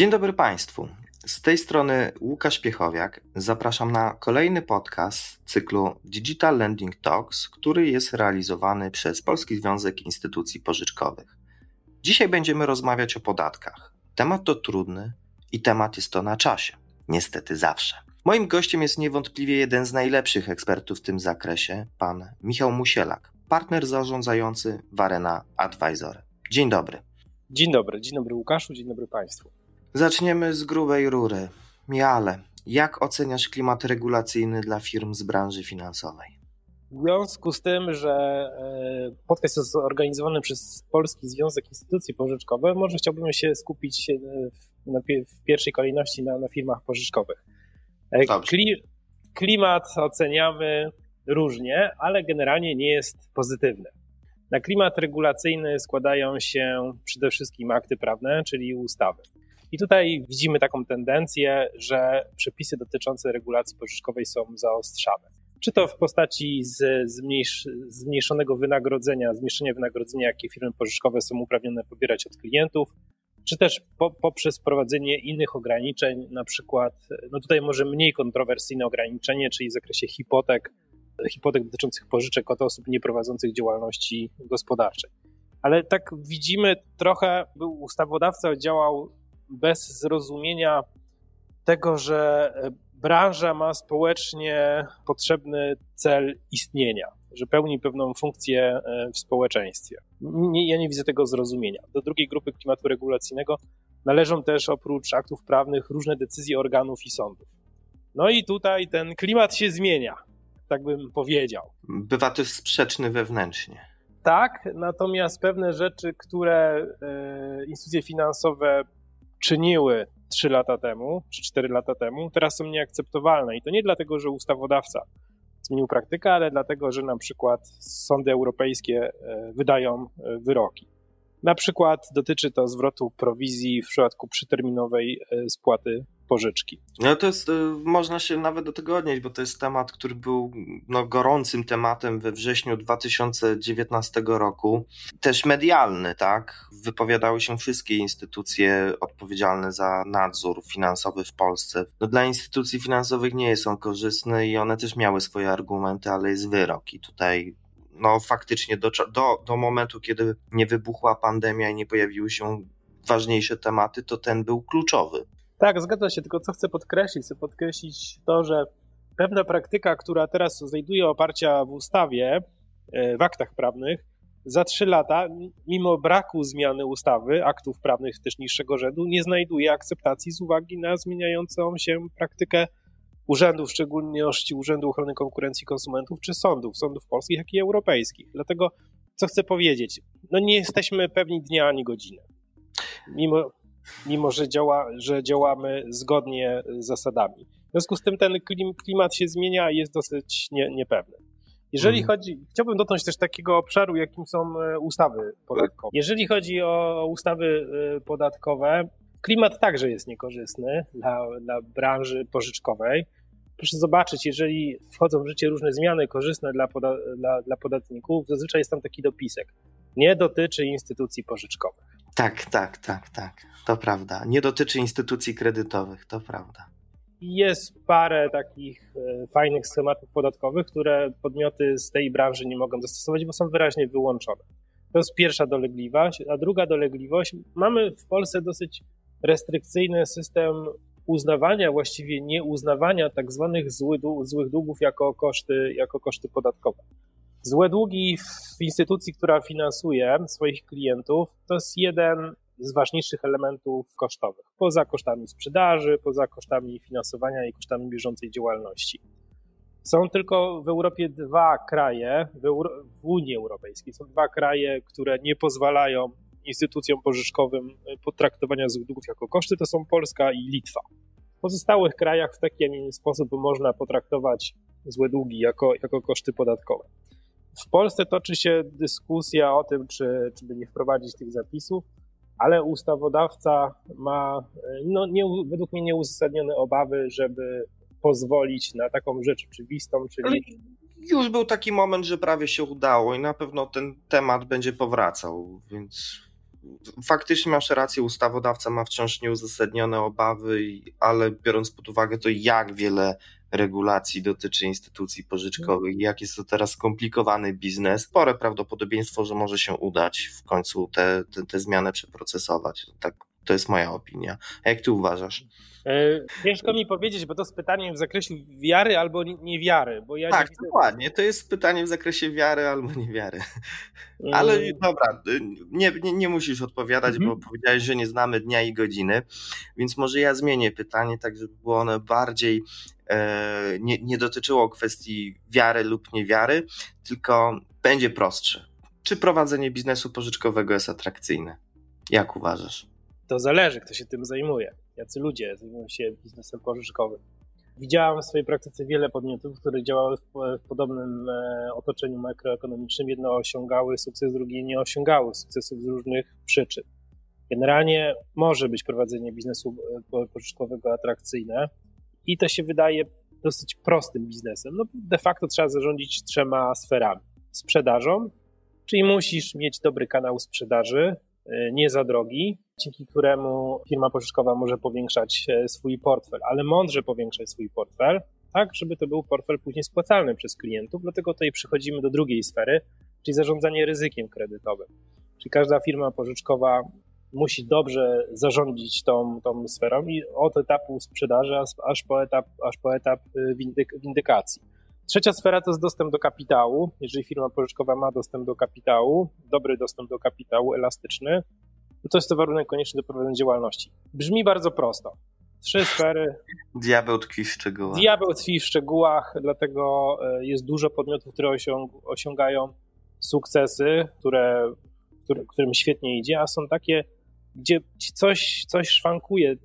Dzień dobry Państwu. Z tej strony Łukasz Piechowiak. Zapraszam na kolejny podcast cyklu Digital Lending Talks, który jest realizowany przez Polski Związek Instytucji Pożyczkowych. Dzisiaj będziemy rozmawiać o podatkach. Temat to trudny i temat jest to na czasie. Niestety zawsze. Moim gościem jest niewątpliwie jeden z najlepszych ekspertów w tym zakresie, pan Michał Musielak, partner zarządzający Warena Advisor. Dzień dobry. Dzień dobry, dzień dobry Łukaszu, dzień dobry Państwu. Zaczniemy z grubej rury. Miale, jak oceniasz klimat regulacyjny dla firm z branży finansowej? W związku z tym, że e, podcast jest zorganizowany przez Polski Związek Instytucji Pożyczkowych, może chciałbym się skupić w pierwszej kolejności na, na firmach pożyczkowych. E, Kli, klimat oceniamy różnie, ale generalnie nie jest pozytywny. Na klimat regulacyjny składają się przede wszystkim akty prawne, czyli ustawy. I tutaj widzimy taką tendencję, że przepisy dotyczące regulacji pożyczkowej są zaostrzane. Czy to w postaci z, zmniejsz, zmniejszonego wynagrodzenia, zmniejszenia wynagrodzenia, jakie firmy pożyczkowe są uprawnione pobierać od klientów, czy też po, poprzez wprowadzenie innych ograniczeń, na przykład, no tutaj może mniej kontrowersyjne ograniczenie, czyli w zakresie hipotek, hipotek dotyczących pożyczek od osób nieprowadzących działalności gospodarczej. Ale tak widzimy trochę, był ustawodawca działał bez zrozumienia tego, że branża ma społecznie potrzebny cel istnienia, że pełni pewną funkcję e, w społeczeństwie. Nie, ja nie widzę tego zrozumienia. Do drugiej grupy klimatu regulacyjnego należą też oprócz aktów prawnych różne decyzje organów i sądów. No i tutaj ten klimat się zmienia, tak bym powiedział. Bywa też sprzeczny wewnętrznie. Tak, natomiast pewne rzeczy, które e, instytucje finansowe czyniły 3 lata temu, czy 4 lata temu, teraz są nieakceptowalne. I to nie dlatego, że ustawodawca zmienił praktykę, ale dlatego, że na przykład sądy europejskie e, wydają e, wyroki. Na przykład dotyczy to zwrotu prowizji w przypadku przyterminowej e, spłaty pożyczki. No to jest, y, można się nawet do tego odnieść, bo to jest temat, który był no, gorącym tematem we wrześniu 2019 roku. Też medialny, tak? Wypowiadały się wszystkie instytucje odpowiedzialne za nadzór finansowy w Polsce. No, dla instytucji finansowych nie są korzystne i one też miały swoje argumenty, ale jest wyrok i tutaj no faktycznie do, do, do momentu, kiedy nie wybuchła pandemia i nie pojawiły się ważniejsze tematy, to ten był kluczowy. Tak, zgadza się, tylko co chcę podkreślić? Chcę podkreślić to, że pewna praktyka, która teraz znajduje oparcia w ustawie, e, w aktach prawnych, za trzy lata, mimo braku zmiany ustawy, aktów prawnych też niższego rzędu, nie znajduje akceptacji z uwagi na zmieniającą się praktykę urzędów, w szczególności Urzędu Ochrony Konkurencji Konsumentów, czy sądów, sądów polskich, jak i europejskich. Dlatego, co chcę powiedzieć, no nie jesteśmy pewni dnia ani godziny. Mimo, mimo że, działa, że działamy zgodnie z zasadami. W związku z tym ten klimat się zmienia i jest dosyć nie, niepewny. Jeżeli mhm. chodzi, chciałbym dotknąć też takiego obszaru, jakim są e, ustawy podatkowe. Jeżeli chodzi o ustawy e, podatkowe, klimat także jest niekorzystny dla, dla branży pożyczkowej. Proszę zobaczyć, jeżeli wchodzą w życie różne zmiany korzystne dla, poda, dla, dla podatników, zazwyczaj jest tam taki dopisek. Nie dotyczy instytucji pożyczkowych. Tak, tak, tak, tak. To prawda. Nie dotyczy instytucji kredytowych, to prawda. Jest parę takich e, fajnych schematów podatkowych, które podmioty z tej branży nie mogą zastosować, bo są wyraźnie wyłączone. To jest pierwsza dolegliwość. A druga dolegliwość, mamy w Polsce dosyć restrykcyjny system uznawania, właściwie nieuznawania tak zwanych złych długów jako koszty, jako koszty podatkowe. Złe długi w instytucji, która finansuje swoich klientów, to jest jeden z ważniejszych elementów kosztowych. Poza kosztami sprzedaży, poza kosztami finansowania i kosztami bieżącej działalności. Są tylko w Europie dwa kraje, w, Euro w Unii Europejskiej są dwa kraje, które nie pozwalają instytucjom pożyczkowym potraktowania złych długów jako koszty, to są Polska i Litwa. W pozostałych krajach w taki, a nie inny sposób można potraktować złe długi jako, jako koszty podatkowe. W Polsce toczy się dyskusja o tym, czy, czy by nie wprowadzić tych zapisów, ale ustawodawca ma no, nie, według mnie nieuzasadnione obawy, żeby pozwolić na taką rzecz oczywistą, czyli. Już był taki moment, że prawie się udało i na pewno ten temat będzie powracał, więc faktycznie masz rację, ustawodawca ma wciąż nieuzasadnione obawy, ale biorąc pod uwagę to, jak wiele regulacji dotyczy instytucji pożyczkowych jak jest to teraz skomplikowany biznes, spore prawdopodobieństwo, że może się udać w końcu te, te, te zmiany przeprocesować. Tak, to jest moja opinia. A jak ty uważasz? E, ciężko mi powiedzieć, bo to jest pytanie w zakresie wiary albo niewiary. Bo ja tak, nie dokładnie. To jest pytanie w zakresie wiary albo niewiary. Ale mm. dobra, y, nie, nie, nie musisz odpowiadać, mhm. bo powiedziałeś, że nie znamy dnia i godziny, więc może ja zmienię pytanie, tak żeby było one bardziej e, nie, nie dotyczyło kwestii wiary lub niewiary, tylko będzie prostsze. Czy prowadzenie biznesu pożyczkowego jest atrakcyjne? Jak uważasz? To zależy, kto się tym zajmuje jacy ludzie zajmują się biznesem pożyczkowym. Widziałam w swojej praktyce wiele podmiotów, które działały w, w podobnym e, otoczeniu makroekonomicznym. Jedne osiągały sukces, drugie nie osiągały sukcesu z różnych przyczyn. Generalnie może być prowadzenie biznesu e, pożyczkowego atrakcyjne i to się wydaje dosyć prostym biznesem. No, de facto trzeba zarządzić trzema sferami. Sprzedażą, czyli musisz mieć dobry kanał sprzedaży, e, nie za drogi, dzięki któremu firma pożyczkowa może powiększać e, swój portfel, ale mądrze powiększać swój portfel, tak, żeby to był portfel później spłacalny przez klientów. Dlatego tutaj przechodzimy do drugiej sfery, czyli zarządzanie ryzykiem kredytowym. Czyli każda firma pożyczkowa musi dobrze zarządzić tą, tą sferą i od etapu sprzedaży aż po etap, aż po etap y, windyk, windykacji. Trzecia sfera to jest dostęp do kapitału. Jeżeli firma pożyczkowa ma dostęp do kapitału, dobry dostęp do kapitału elastyczny, to jest to warunek konieczny do prowadzenia działalności. Brzmi bardzo prosto. Trzy sfery. Diabeł tkwi w szczegółach. Diabeł tkwi w szczegółach, dlatego e, jest dużo podmiotów, które osiąg osiągają sukcesy, które, które, którym świetnie idzie, a są takie, gdzie coś, coś szwankuje,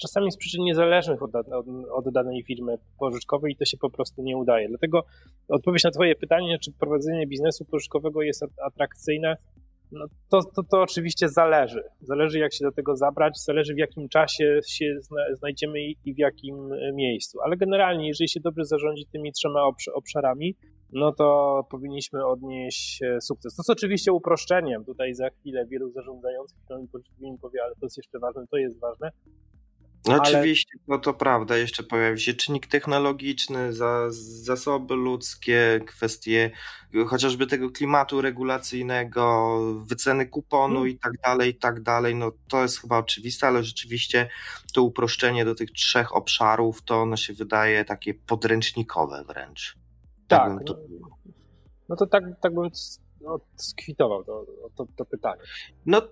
czasami z przyczyn niezależnych od, od, od, danej firmy pożyczkowej i to się po prostu nie udaje. Dlatego odpowiedź na Twoje pytanie, czy prowadzenie biznesu pożyczkowego jest atrakcyjne, no to, to, to oczywiście zależy. Zależy, jak się do tego zabrać, zależy, w jakim czasie się znajdziemy i w jakim e, miejscu. Ale generalnie, jeżeli się dobrze zarządzi tymi trzema obszarami, no to powinniśmy odnieść e, sukces. To jest oczywiście uproszczeniem. Tutaj za chwilę wielu zarządzających mi powie, ale to jest jeszcze ważne, to jest ważne. No ale... Oczywiście, no to prawda, jeszcze pojawi się czynnik technologiczny, za, zasoby ludzkie, kwestie chociażby tego klimatu regulacyjnego, wyceny kuponu hmm. i tak dalej, i tak dalej. No to jest chyba oczywiste, ale rzeczywiście to uproszczenie do tych trzech obszarów to ono się wydaje takie podręcznikowe wręcz. Tak. tak to... No to tak, tak bym no, skwitował to, to, to pytanie. No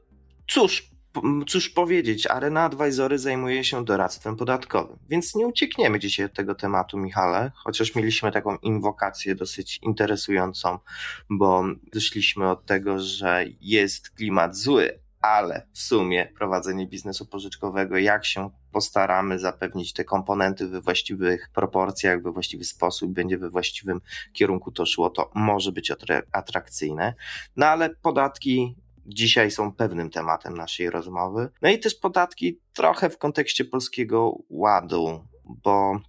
cóż, cóż powiedzieć, Arena Advisory zajmuje się doradztwem podatkowym, więc nie uciekniemy dzisiaj od tego tematu, Michale, chociaż mieliśmy taką inwokację dosyć interesującą, bo wyszliśmy od tego, że jest klimat zły, ale w sumie prowadzenie biznesu pożyczkowego, jak się postaramy zapewnić te komponenty we właściwych proporcjach, we właściwy sposób, będzie we właściwym kierunku to szło, to może być atrakcyjne. No ale podatki dzisiaj są pewnym tematem naszej rozmowy. No i też podatki trochę w kontekście polskiego ładu, bo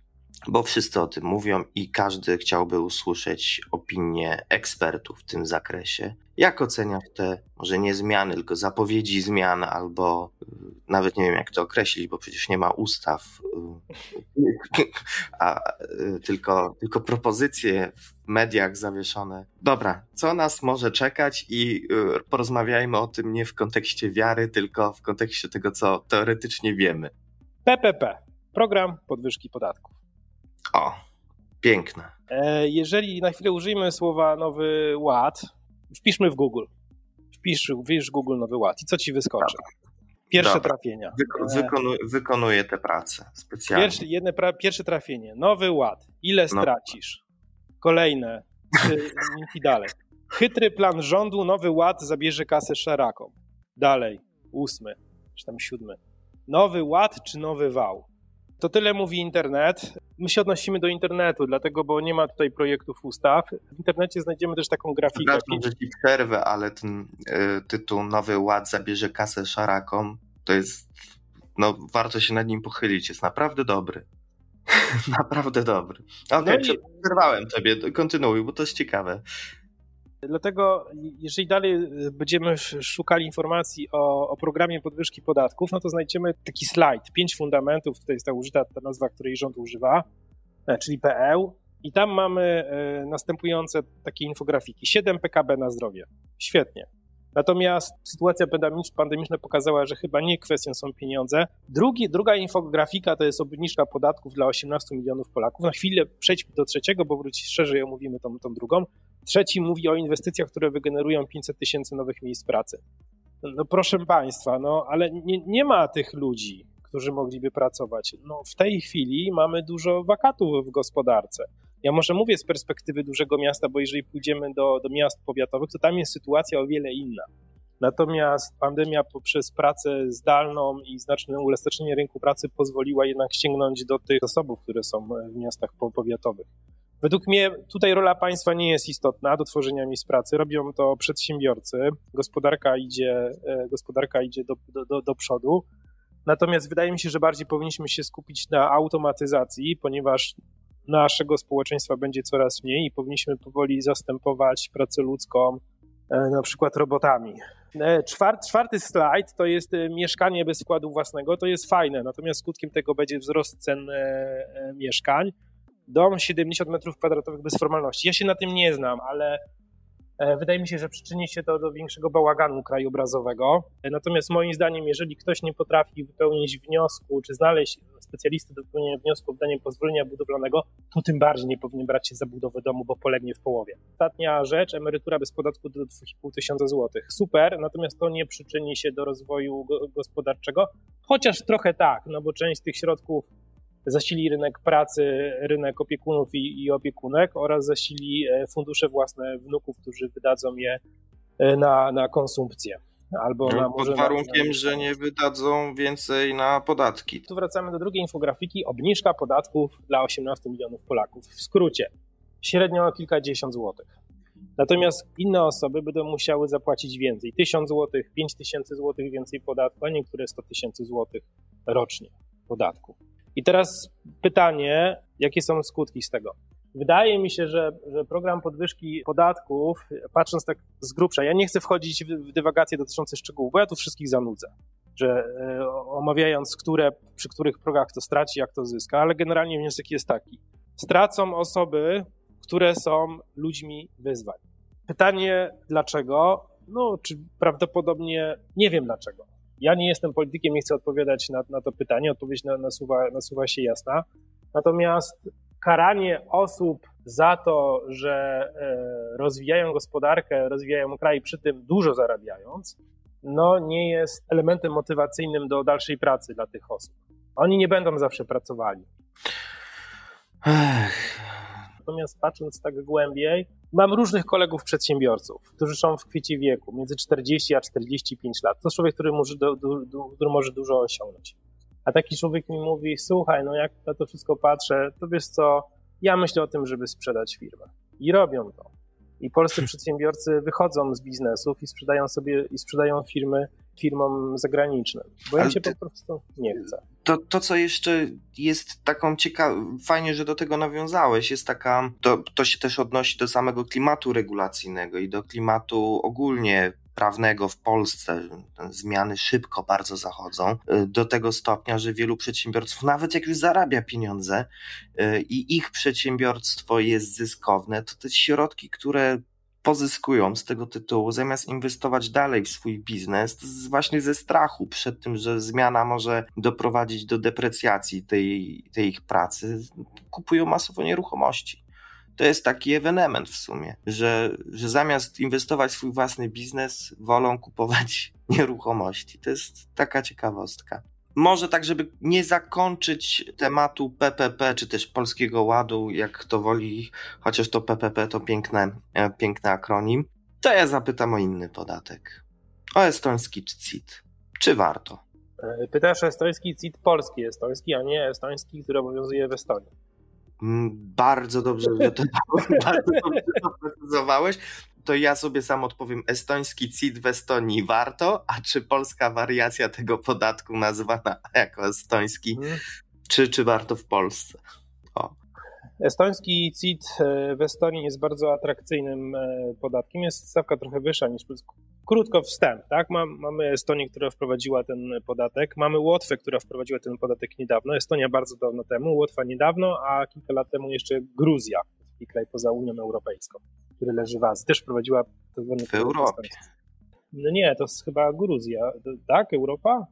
bo wszyscy o tym mówią i każdy chciałby usłyszeć opinię ekspertów w tym zakresie. Jak oceniasz te, może nie zmiany, tylko zapowiedzi zmian, albo y, nawet nie wiem, jak to określić, bo przecież nie ma ustaw, y, a, y, tylko, tylko propozycje w mediach zawieszone. Dobra, co nas może czekać i porozmawiajmy o tym nie w kontekście wiary, tylko w kontekście tego, co teoretycznie wiemy. PPP, program podwyżki podatków. O, piękne. E, jeżeli na chwilę użyjmy słowa nowy ład, wpiszmy w Google. Wpisz, wpisz Google nowy ład i co ci wyskoczy? Pierwsze Dobra. trafienia. Wyko wykonuję, wykonuję tę pracę specjalnie. Pierwsze, jedne pra pierwsze trafienie. Nowy ład. Ile no. stracisz? Kolejne. I dalej. Chytry plan rządu, nowy ład zabierze kasę szarakom. Dalej. Ósmy, czy tam siódmy. Nowy ład czy nowy wał? To tyle mówi internet. My się odnosimy do internetu, dlatego, bo nie ma tutaj projektów ustaw. W internecie znajdziemy też taką grafikę. Przepraszam, że ci przerwę, ale ten y, tytuł Nowy Ład zabierze kasę szarakom, to jest, no warto się nad nim pochylić, jest naprawdę dobry. naprawdę dobry. Okej, okay, no i... przerwałem tobie, kontynuuj, bo to jest ciekawe. Dlatego, jeżeli dalej będziemy szukali informacji o, o programie podwyżki podatków, no to znajdziemy taki slajd, pięć fundamentów, tutaj jest ta użyta ta nazwa, której rząd używa, e, czyli PL, i tam mamy e, następujące takie infografiki. 7 PKB na zdrowie. Świetnie. Natomiast sytuacja pandemiczna pokazała, że chyba nie kwestią są pieniądze. Drugi, druga infografika to jest obniżka podatków dla 18 milionów Polaków. Na chwilę przejdźmy do trzeciego, bo wróci szerzej omówimy tą, tą drugą. Trzeci mówi o inwestycjach, które wygenerują 500 tysięcy nowych miejsc pracy. No proszę Państwa, no ale nie, nie ma tych ludzi, którzy mogliby pracować. No w tej chwili mamy dużo wakatów w gospodarce. Ja może mówię z perspektywy dużego miasta, bo jeżeli pójdziemy do, do miast powiatowych, to tam jest sytuacja o wiele inna. Natomiast pandemia poprzez pracę zdalną i znaczne uelastycznienie rynku pracy pozwoliła jednak sięgnąć do tych zasobów, które są w miastach powiatowych. Według mnie tutaj rola państwa nie jest istotna do tworzenia miejsc pracy. Robią to przedsiębiorcy. Gospodarka idzie, e, gospodarka idzie do, do, do przodu. Natomiast wydaje mi się, że bardziej powinniśmy się skupić na automatyzacji, ponieważ naszego społeczeństwa będzie coraz mniej i powinniśmy powoli zastępować pracę ludzką e, na przykład robotami. E, czwarty, czwarty slajd to jest mieszkanie bez wkładu własnego. To jest fajne, natomiast skutkiem tego będzie wzrost cen mieszkań. Dom 70 m2 bez formalności. Ja się na tym nie znam, ale E, wydaje mi się, że przyczyni się to do większego bałaganu krajobrazowego. E, natomiast moim zdaniem, jeżeli ktoś nie potrafi wypełnić wniosku, czy znaleźć specjalisty do wypełnienia wniosku o wydanie pozwolenia budowlanego, to tym bardziej nie powinien brać się za budowę domu, bo polegnie w połowie. Ostatnia rzecz, emerytura bez podatku do 2,5 tysiąca złotych. Super, natomiast to nie przyczyni się do rozwoju gospodarczego, chociaż trochę tak, no bo część tych środków zasili rynek pracy, rynek opiekunów i, i opiekunek oraz zasili e, fundusze własne wnuków, którzy wydadzą je e, na, na konsumpcję. Albo no, na, pod warunkiem, na... że nie wydadzą więcej na podatki. Tu wracamy do drugiej infografiki. Obniżka podatków dla 18 milionów Polaków. W skrócie, średnio o kilkadziesiąt złotych. Natomiast inne osoby będą musiały zapłacić więcej. 1000 złotych, 5000 złotych więcej podatku, a niektóre 100 tysięcy złotych rocznie podatku. I teraz pytanie, jakie są skutki z tego? Wydaje mi się, że, że program podwyżki podatków, patrząc tak z grubsza, ja nie chcę wchodzić w dywagacje dotyczące szczegółów, bo ja tu wszystkich zanudzę, że e, omawiając, które, przy których progach to straci, jak to zyska, ale generalnie wniosek jest taki. Stracą osoby, które są ludźmi wyzwań. Pytanie dlaczego? No, czy prawdopodobnie nie wiem dlaczego. Ja nie jestem politykiem, nie chcę odpowiadać na, na to pytanie, odpowiedź na, nasuwa, nasuwa się jasna. Natomiast karanie osób za to, że e, rozwijają gospodarkę, rozwijają kraj, przy tym dużo zarabiając, no nie jest elementem motywacyjnym do dalszej pracy dla tych osób. Oni nie będą zawsze pracowali. Natomiast patrząc tak głębiej, mam różnych kolegów przedsiębiorców, którzy są w kwiecie wieku, między 40 a 45 lat. To człowiek, który może, do, do, który może dużo osiągnąć. A taki człowiek mi mówi, słuchaj, no jak na to wszystko patrzę, to wiesz co, ja myślę o tym, żeby sprzedać firmę. I robią to. I polscy przedsiębiorcy wychodzą z biznesów i sprzedają sobie, i sprzedają firmy firmom zagranicznym, bo im się ty, po prostu nie chce. To, to, co jeszcze jest taką ciekawą, fajnie, że do tego nawiązałeś, jest taka, to, to się też odnosi do samego klimatu regulacyjnego i do klimatu ogólnie prawnego w Polsce. Zmiany szybko bardzo zachodzą y, do tego stopnia, że wielu przedsiębiorców, nawet jak już zarabia pieniądze y, i ich przedsiębiorstwo jest zyskowne, to te środki, które pozyskują z tego tytułu, zamiast inwestować dalej w swój biznes, właśnie ze strachu przed tym, że zmiana może doprowadzić do deprecjacji tej, tej ich pracy, kupują masowo nieruchomości. To jest taki ewenement w sumie, że, że zamiast inwestować w swój własny biznes, wolą kupować nieruchomości. To jest taka ciekawostka. Może tak, żeby nie zakończyć tematu PPP, czy też Polskiego Ładu, jak to woli, chociaż to PPP to piękne, e, piękny akronim, to ja zapytam o inny podatek. O estoński CIT. Czy warto? E, pytasz o estoński CIT polski estoński, a nie estoński, który obowiązuje w Estonii. Mm, bardzo dobrze, że to, bardzo dobrze to precyzowałeś to ja sobie sam odpowiem estoński CIT w Estonii warto, a czy polska wariacja tego podatku nazwana jako estoński, hmm. czy, czy warto w Polsce? O. Estoński CIT e, w Estonii jest bardzo atrakcyjnym e, podatkiem. Jest stawka trochę wyższa niż Krótko wstęp, tak? Mamy Estonię, która wprowadziła ten podatek. Mamy Łotwę, która wprowadziła ten podatek niedawno. Estonia bardzo dawno temu, Łotwa niedawno, a kilka lat temu jeszcze Gruzja, taki kraj poza Unią Europejską, który leży w Azji, też wprowadziła to w Europie. No nie, to jest chyba Gruzja, tak? Europa?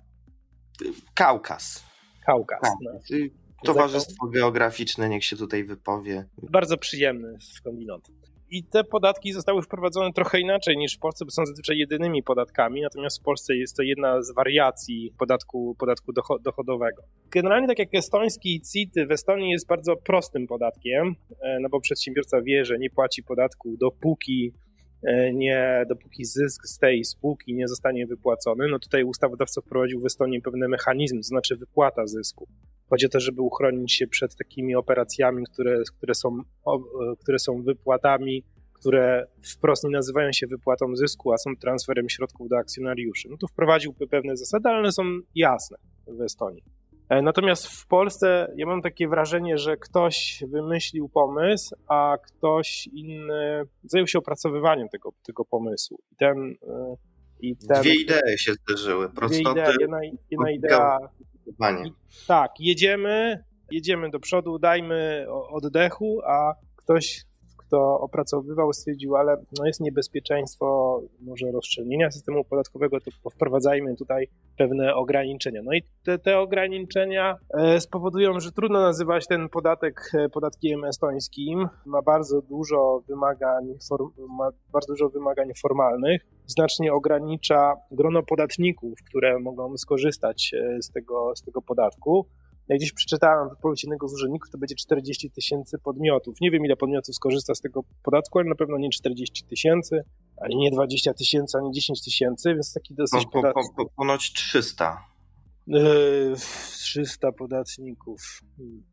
Kaukaz. Kaukaz. Tak. No. Towarzystwo Geograficzne niech się tutaj wypowie. Bardzo przyjemny skądinąd. I te podatki zostały wprowadzone trochę inaczej niż w Polsce, bo są zazwyczaj jedynymi podatkami, natomiast w Polsce jest to jedna z wariacji podatku, podatku dochodowego. Generalnie tak jak estoński CIT w Estonii jest bardzo prostym podatkiem, e, no bo przedsiębiorca wie, że nie płaci podatku dopóki nie, dopóki zysk z tej spółki nie zostanie wypłacony, no tutaj ustawodawca wprowadził w Estonii pewne mechanizmy, to znaczy wypłata zysku. Chodzi o to, żeby uchronić się przed takimi operacjami, które, które, są, które są wypłatami, które wprost nie nazywają się wypłatą zysku, a są transferem środków do akcjonariuszy. No tu wprowadził pewne zasady, ale one są jasne w Estonii. E, natomiast w Polsce ja mam takie wrażenie, że ktoś wymyślił pomysł, a ktoś inny zajął się opracowywaniem tego, tego pomysłu. I ten, e, i ten, Dwie idee się zderzyły. Dwie idee, jedna, jedna idea Panie. Tak, jedziemy, jedziemy do przodu, dajmy oddechu, a ktoś, kto opracowywał, stwierdził, ale no jest niebezpieczeństwo może rozszczelnienia systemu podatkowego, to wprowadzajmy tutaj pewne ograniczenia. No i te, te ograniczenia e, spowodują, że trudno nazywać ten podatek e, podatkiem estońskim. Ma bardzo dużo wymagań, ma bardzo dużo wymagań formalnych znacznie ogranicza grono podatników, które mogą skorzystać e, z tego, z tego podatku. Jak gdzieś przeczytałem wypowiedź jednego z urzędników, to będzie 40 tysięcy podmiotów. Nie wiem, ile podmiotów skorzysta z tego podatku, ale na pewno nie 40 tysięcy, ani nie 20 tysięcy, ani 10 tysięcy, więc taki dosyć po, po, po, Ponoć 300. Yy, 300 podatników. Hmm.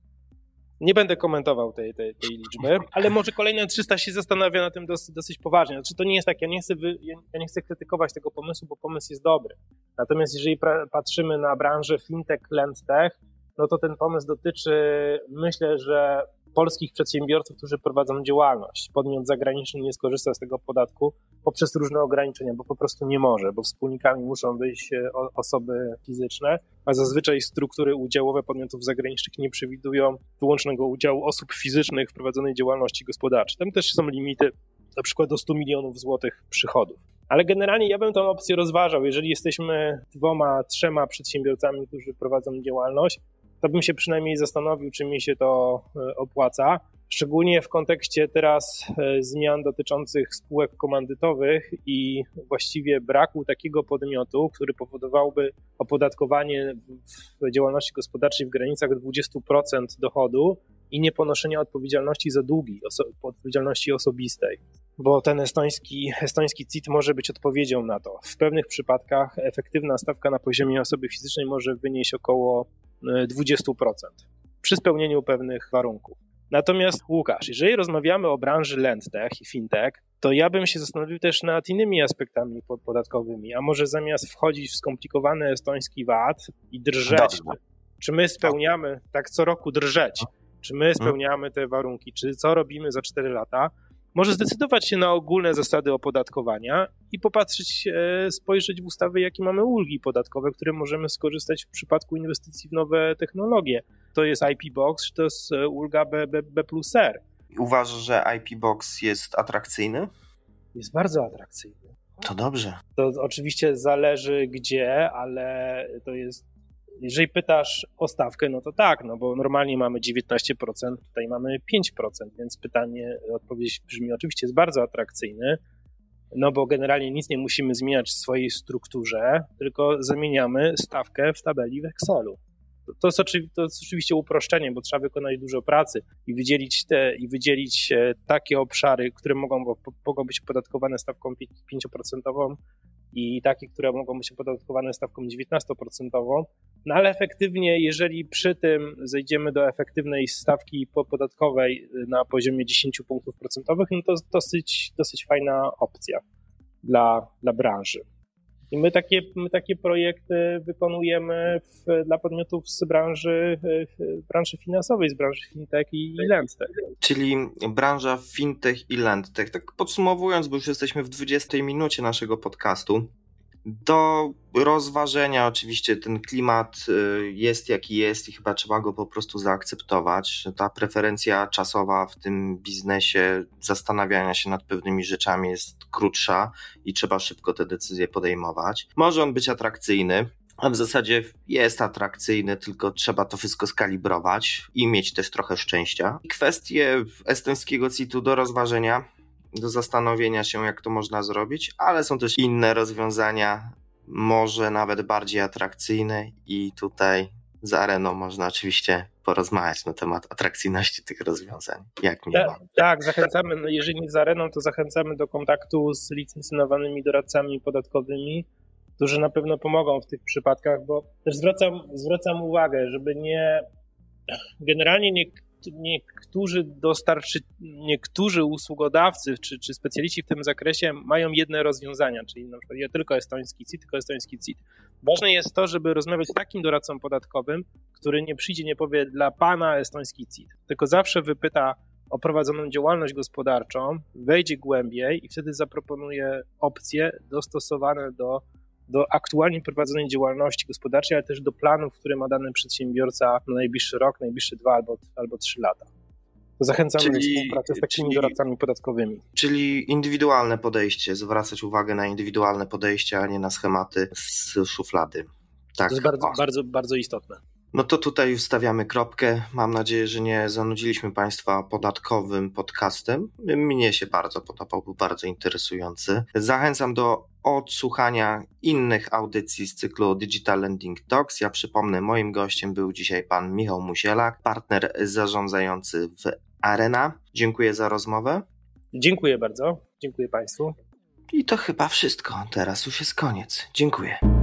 Nie będę komentował tej, tej, tej liczby, ale może kolejne 300 się zastanawia na tym dosyć, dosyć poważnie. Znaczy to nie jest tak, ja nie, chcę wy, ja nie chcę krytykować tego pomysłu, bo pomysł jest dobry. Natomiast jeżeli patrzymy na branżę fintech, lendtech, no to ten pomysł dotyczy, myślę, że polskich przedsiębiorców, którzy prowadzą działalność. Podmiot zagraniczny nie skorzysta z tego podatku poprzez różne ograniczenia, bo po prostu nie może, bo wspólnikami muszą być e, osoby fizyczne, a zazwyczaj struktury udziałowe podmiotów zagranicznych nie przewidują wyłącznego udziału osób fizycznych w prowadzonej działalności gospodarczej. Tam też są limity na przykład do 100 milionów złotych przychodów. Ale generalnie ja bym tę opcję rozważał. Jeżeli jesteśmy dwoma, trzema przedsiębiorcami, którzy prowadzą działalność, to bym się przynajmniej zastanowił, czy mi się to e, opłaca. Szczególnie w kontekście teraz e, zmian dotyczących spółek komandytowych i właściwie braku takiego podmiotu, który powodowałby opodatkowanie w działalności gospodarczej w granicach 20% dochodu i nieponoszenia odpowiedzialności za długi, oso- odpowiedzialności osobistej. Bo ten estoński, estoński CIT może być odpowiedzią na to. W pewnych przypadkach efektywna stawka na poziomie osoby fizycznej może wynieść około 20% przy spełnieniu pewnych warunków. Natomiast Łukasz, jeżeli rozmawiamy o branży lendtech i fintech, to ja bym się zastanowił też nad innymi aspektami podatkowymi, a może zamiast wchodzić w skomplikowany estoński VAT i drżeć, czy my spełniamy, tak co roku drżeć, czy my spełniamy te warunki, czy co robimy za 4 lata, może zdecydować się na ogólne zasady opodatkowania i popatrzeć, e, spojrzeć w ustawy, jakie mamy ulgi podatkowe, które możemy skorzystać w przypadku inwestycji w nowe technologie. To jest IP Box, czy to jest e, ulga B, B, B plus R. Uważasz, że IP Box jest atrakcyjny? Jest bardzo atrakcyjny. To dobrze. To oczywiście zależy gdzie, ale to jest jeżeli pytasz o stawkę, no to tak, no bo normalnie mamy 19%, tutaj mamy 5%, więc pytanie, odpowiedź brzmi oczywiście jest bardzo atrakcyjny, no bo generalnie nic nie musimy zmieniać w swojej strukturze, tylko zamieniamy stawkę w tabeli w Excelu. To jest, to jest oczywiście uproszczenie, bo trzeba wykonać dużo pracy i wydzielić te, i wydzielić e, takie obszary, które mogą, mogą być opodatkowane stawką 5% i takie, które mogą być opodatkowane stawką 19%, no ale efektywnie, jeżeli przy tym zejdziemy do efektywnej stawki podatkowej na poziomie 10 punktów procentowych, no to dosyć, dosyć fajna opcja dla, dla branży. I my takie, my takie projekty wykonujemy w, dla podmiotów z branży, branży finansowej, z branży fintech i, i lendtech. Czyli branża fintech i lendtech. Tak podsumowując, bo już jesteśmy w 20 minucie naszego podcastu, do rozważenia oczywiście ten klimat y, jest jaki jest i chyba trzeba go po prostu zaakceptować. Ta preferencja czasowa w tym biznesie zastanawiania się nad pewnymi rzeczami jest krótsza i trzeba szybko te decyzje podejmować. Może on być atrakcyjny, a w zasadzie jest atrakcyjny, tylko trzeba to wszystko skalibrować i mieć też trochę szczęścia. Kwestie estońskiego CIT-u do rozważenia do zastanowienia się, jak to można zrobić, ale są też inne rozwiązania, może nawet bardziej atrakcyjne, i tutaj z Areną można oczywiście porozmawiać na temat atrakcyjności tych rozwiązań. Jak nie tak. Tak, zachęcamy, no jeżeli nie z Areną, to zachęcamy do kontaktu z licencjonowanymi doradcami podatkowymi, którzy na pewno pomogą w tych przypadkach, bo też zwracam, zwracam uwagę, żeby nie generalnie nie niektórzy dostarczy, niektórzy usługodawcy czy, czy specjaliści w tym zakresie mają jedne rozwiązania, czyli na przykład ja tylko estoński CIT, tylko estoński CIT. Ważne jest to, żeby rozmawiać z takim doradcą podatkowym, który nie przyjdzie, nie powie dla pana estoński CIT, tylko zawsze wypyta o prowadzoną działalność gospodarczą, wejdzie głębiej i wtedy zaproponuje opcje dostosowane do do aktualnie prowadzonej działalności gospodarczej, ale też do planów, które ma dany przedsiębiorca na najbliższy rok, najbliższe dwa albo, albo trzy lata. To zachęcamy czyli, do współpracy z takimi czyli, doradcami podatkowymi. Czyli indywidualne podejście, zwracać uwagę na indywidualne podejście, a nie na schematy z szuflady. Tak. To jest bardzo, bardzo, bardzo istotne. No to tutaj już stawiamy kropkę. Mam nadzieję, że nie zanudziliśmy Państwa podatkowym podcastem. Mnie się bardzo podobał, był bardzo interesujący. Zachęcam do odsłuchania innych audycji z cyklu Digital Lending Talks. Ja przypomnę, moim gościem był dzisiaj pan Michał Musielak, partner zarządzający w Arena. Dziękuję za rozmowę. Dziękuję bardzo. Dziękuję Państwu. I to chyba wszystko. Teraz już jest koniec. Dziękuję.